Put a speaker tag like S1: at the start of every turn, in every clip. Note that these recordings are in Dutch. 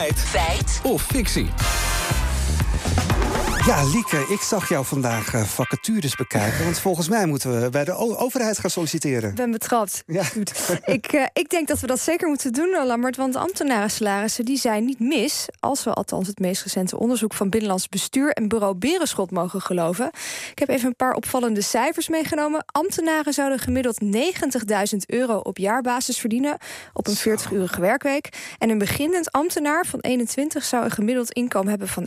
S1: Feit.
S2: Feit.
S1: Of fictie.
S3: Ja, Lieke, ik zag jou vandaag uh, vacatures bekijken. Want volgens mij moeten we bij de overheid gaan solliciteren.
S4: Ik ben betrapt.
S3: Ja.
S4: ik, uh, ik denk dat we dat zeker moeten doen, eh, Lambert. Want ambtenarensalarissen die zijn niet mis. Als we althans het meest recente onderzoek van Binnenlands Bestuur en Bureau Berenschot mogen geloven. Ik heb even een paar opvallende cijfers meegenomen. Ambtenaren zouden gemiddeld 90.000 euro op jaarbasis verdienen. op een 40-urige werkweek. En een beginnend ambtenaar van 21 zou een gemiddeld inkomen hebben van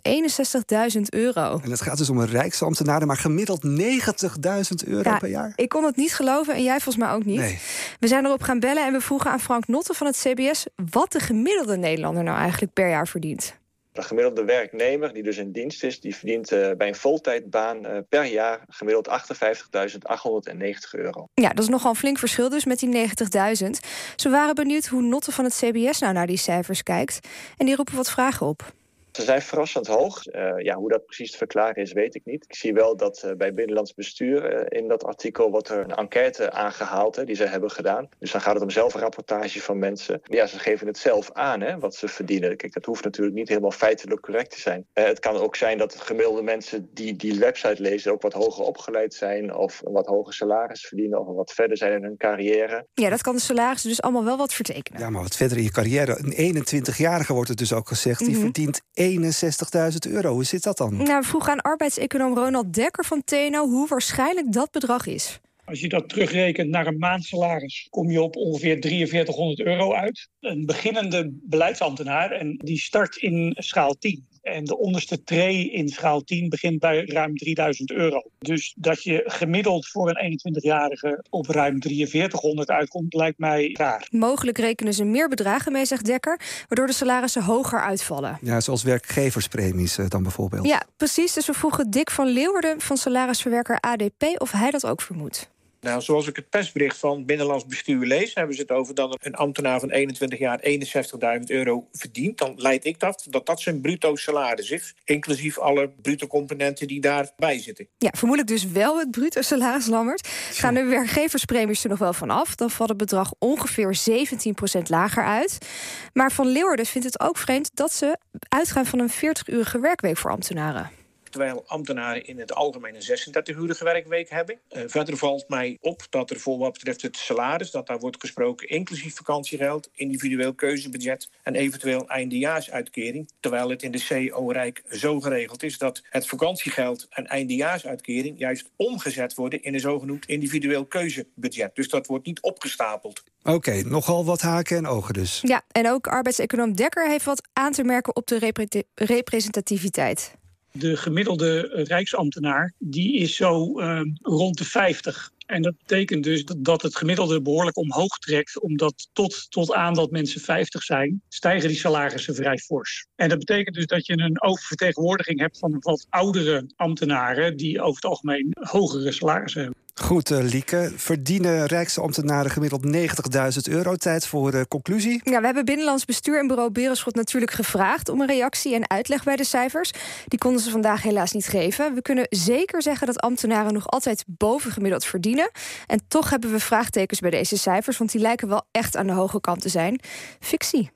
S4: 61.000 euro.
S3: En het gaat dus om een rijksambtenaar, maar gemiddeld 90.000 euro
S4: Ja,
S3: per jaar.
S4: Ik kon het niet geloven en jij volgens mij ook niet.
S3: Nee.
S4: We zijn erop gaan bellen en we vroegen aan Frank Notte van het CBS... wat de gemiddelde Nederlander nou eigenlijk per jaar verdient.
S5: De gemiddelde werknemer die dus in dienst is, die verdient eh, bij een voltijdbaan eh, per jaar gemiddeld 58.890 euro.
S4: Ja, dat is nogal een flink verschil dus met die 90.000. Ze waren benieuwd hoe Notte van het CBS nou naar die cijfers kijkt. En die roepen wat vragen op.
S5: Ze zijn verrassend hoog. Eh, ja, hoe dat precies te verklaren is, weet ik niet. Ik zie wel dat eh, bij Binnenlands Bestuur eh, in dat artikel wordt er een enquête aangehaald hè, die ze hebben gedaan. Dus dan gaat het om zelfrapportage van mensen. Ja, ze geven het zelf aan hè, wat ze verdienen. Kijk, dat hoeft natuurlijk niet helemaal feitelijk correct te zijn. Eh, het kan ook zijn dat gemiddelde mensen die die website lezen ook wat hoger opgeleid zijn of een wat hoger salaris verdienen of wat verder zijn in hun carrière.
S4: Ja, dat kan de salarissen dus allemaal wel wat vertekenen.
S3: Ja, maar wat verder in je carrière. Een 21-jarige wordt het dus ook gezegd. Die
S4: Mhm.
S3: verdient 61.000 euro. Hoe zit dat dan?
S4: Nou, we vroegen aan arbeidseconoom Ronald Dekker van TNO... hoe waarschijnlijk dat bedrag is.
S6: Als je dat terugrekent naar een maandsalaris, kom je op ongeveer 4300 euro uit. Een beginnende beleidsambtenaar, en die start in schaal 10. En de onderste tree in schaal 10 begint bij ruim 3000 euro. Dus dat je gemiddeld voor een 21-jarige op ruim 4300 uitkomt, lijkt mij raar.
S4: Mogelijk rekenen ze meer bedragen mee, zegt Dekker... waardoor de salarissen hoger uitvallen.
S3: Ja, zoals werkgeverspremies eh, dan bijvoorbeeld.
S4: Ja, precies. Dus we vroegen Dick van Leeuwarden van salarisverwerker ADP... of hij dat ook vermoedt.
S7: Nou, zoals ik het persbericht van Binnenlands Bestuur lees, hebben ze het over dat een ambtenaar van 21 jaar 61.000 euro verdient. Dan leid ik dat dat dat zijn bruto salaris is, inclusief alle bruto componenten die daarbij zitten.
S4: Ja, vermoedelijk dus wel het bruto salaris, Lammert. Gaan de werkgeverspremies er nog wel van af... dan valt het bedrag ongeveer 17% lager uit. Maar Van Leeuwarden vindt het ook vreemd... dat ze uitgaan van een 40-urige werkweek voor ambtenaren.
S7: Terwijl ambtenaren in het algemeen een 36-urige werkweek hebben. Eh, verder valt mij op dat er voor wat betreft het salaris... dat daar wordt gesproken inclusief vakantiegeld... individueel keuzebudget en eventueel eindejaarsuitkering. Terwijl het in de CO-rijk zo geregeld is... dat het vakantiegeld en eindejaarsuitkering... juist omgezet worden in een zogenoemd individueel keuzebudget. Dus dat wordt niet opgestapeld.
S3: Oké, nogal wat haken en ogen dus.
S4: Ja, en ook arbeidseconoom Dekker heeft wat aan te merken... op de repre- representativiteit.
S6: De gemiddelde rijksambtenaar die is zo eh, rond de 50. En dat betekent dus dat het gemiddelde behoorlijk omhoog trekt, omdat tot, tot aan dat mensen 50 zijn, stijgen die salarissen vrij fors. En dat betekent dus dat je een oververtegenwoordiging hebt van wat oudere ambtenaren die over het algemeen hogere salarissen hebben.
S3: Goed, eh, Lieke. Verdienen rijksambtenaren gemiddeld 90.000 euro? Tijd voor de conclusie.
S4: Ja, we hebben Binnenlands Bestuur en Bureau Berenschot natuurlijk gevraagd... om een reactie en uitleg bij de cijfers. Die konden ze vandaag helaas niet geven. We kunnen zeker zeggen dat ambtenaren nog altijd bovengemiddeld verdienen. En toch hebben we vraagtekens bij deze cijfers... want die lijken wel echt aan de hoge kant te zijn. Fictie.